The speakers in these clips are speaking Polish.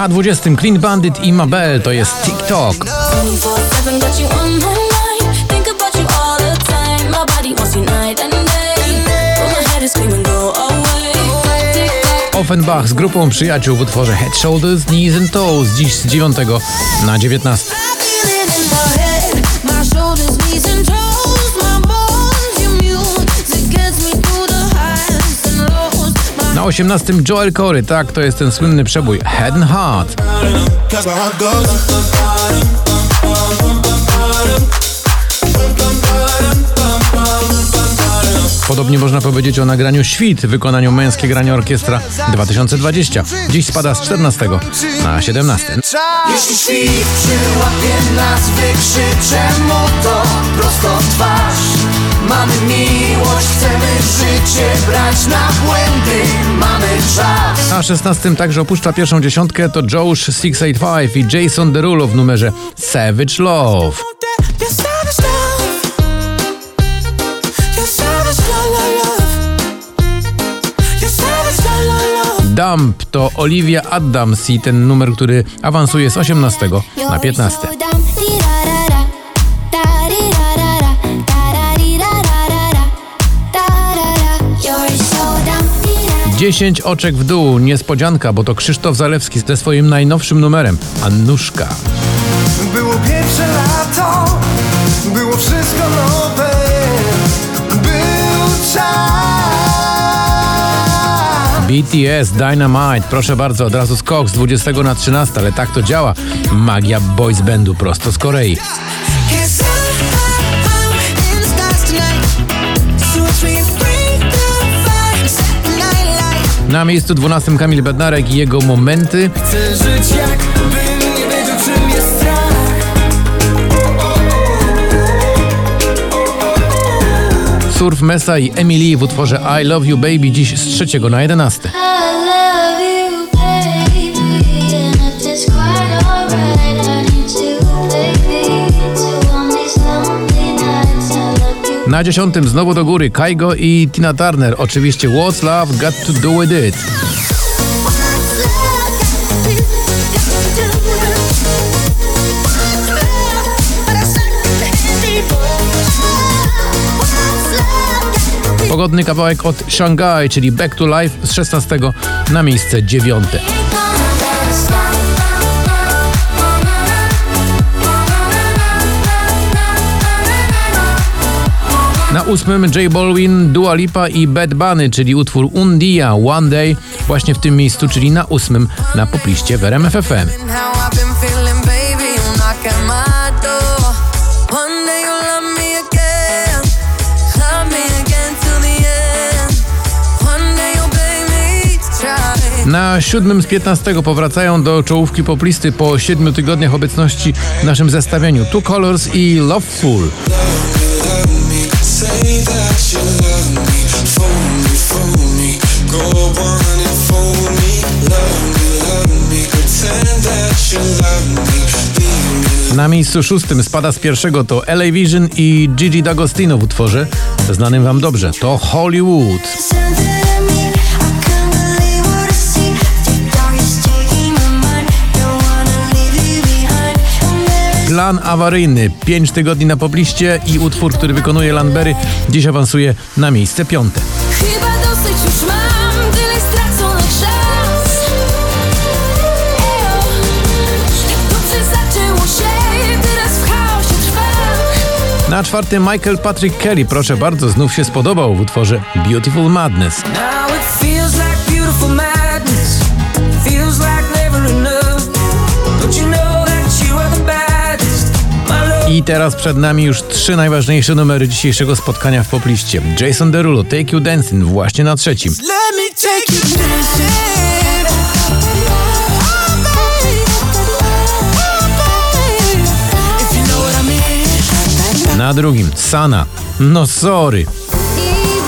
Na 20 Clean Bandit i Mabel to jest TikTok. 24/7 got you on my mind. Think about you all the time. My body wants you night and day. But my head is screaming, go away. Tick-tock. Offenbach z grupą przyjaciół w utworze Head, Shoulders, Knees and Toes dziś z 9 na 19. Na 18 Joel Corey, tak, to jest ten słynny przebój Head and Heart. Podobnie można powiedzieć o nagraniu Świt wykonaniu męskie granie orkiestra 2020. Dziś spada z 14 na 17. Jeśli świt przyłapie nas, wykrzycze mu to prosto twarz Mamy miłość, chcemy życie Na 16 także opuszcza pierwszą dziesiątkę to Josh 685 i Jason Derulo w numerze Savage Love. Dump to Olivia Adams i ten numer, który awansuje z 18 na 15. 10 oczek w dół, niespodzianka, bo to Krzysztof Zalewski ze swoim najnowszym numerem Annuszka. Było pierwsze lato, było wszystko nowe. Był czas. BTS Dynamite, proszę bardzo, od razu skok z 20 na 13, ale tak to działa. Magia boys bandu prosto z Korei. Na miejscu 12 Kamil Bednarek i jego momenty. Chcę żyć jakbym nie wiedział czym jest strach Surf Mesa i Emily w utworze I Love You Baby dziś z 3 na 11. Na 10 znowu do góry Kaigo i Tina Turner. Oczywiście What's Love Got To Do With It. Pogodny kawałek od Shanghai, czyli Back to Life z 16 na miejsce 9. Na ósmym J Balwin, Dua Lipa i Bad Bunny, czyli utwór Undia One Day właśnie w tym miejscu, czyli na ósmym na popliście w RMF FM. Na siódmym z 15 powracają do czołówki poplisty po siedmiu tygodniach obecności w naszym zestawieniu Two Colors i Loveful. Miejscu szóstym spada z pierwszego to LA Vision i Gigi D'Agostino w utworze znanym wam dobrze. To Hollywood. Plan awaryjny. 5 tygodni na pobliście i utwór, który wykonuje Landberry dziś awansuje na miejsce piąte. Na czwartym Michael Patrick Kelly, proszę bardzo, znów się spodobał w utworze Beautiful Madness. I teraz przed nami już trzy najważniejsze numery dzisiejszego spotkania w popliście. Jason Derulo, Take You Dancing właśnie na trzecim. Na drugim Sana. No sorry. I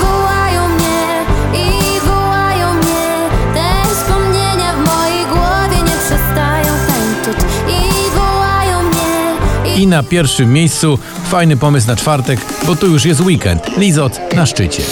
wołają mnie, i wołają mnie Te wspomnienia w mojej głowie nie przestają tańczyć I wołają mnie, I na pierwszym miejscu fajny pomysł na czwartek, bo tu już jest weekend. Lizot na szczycie.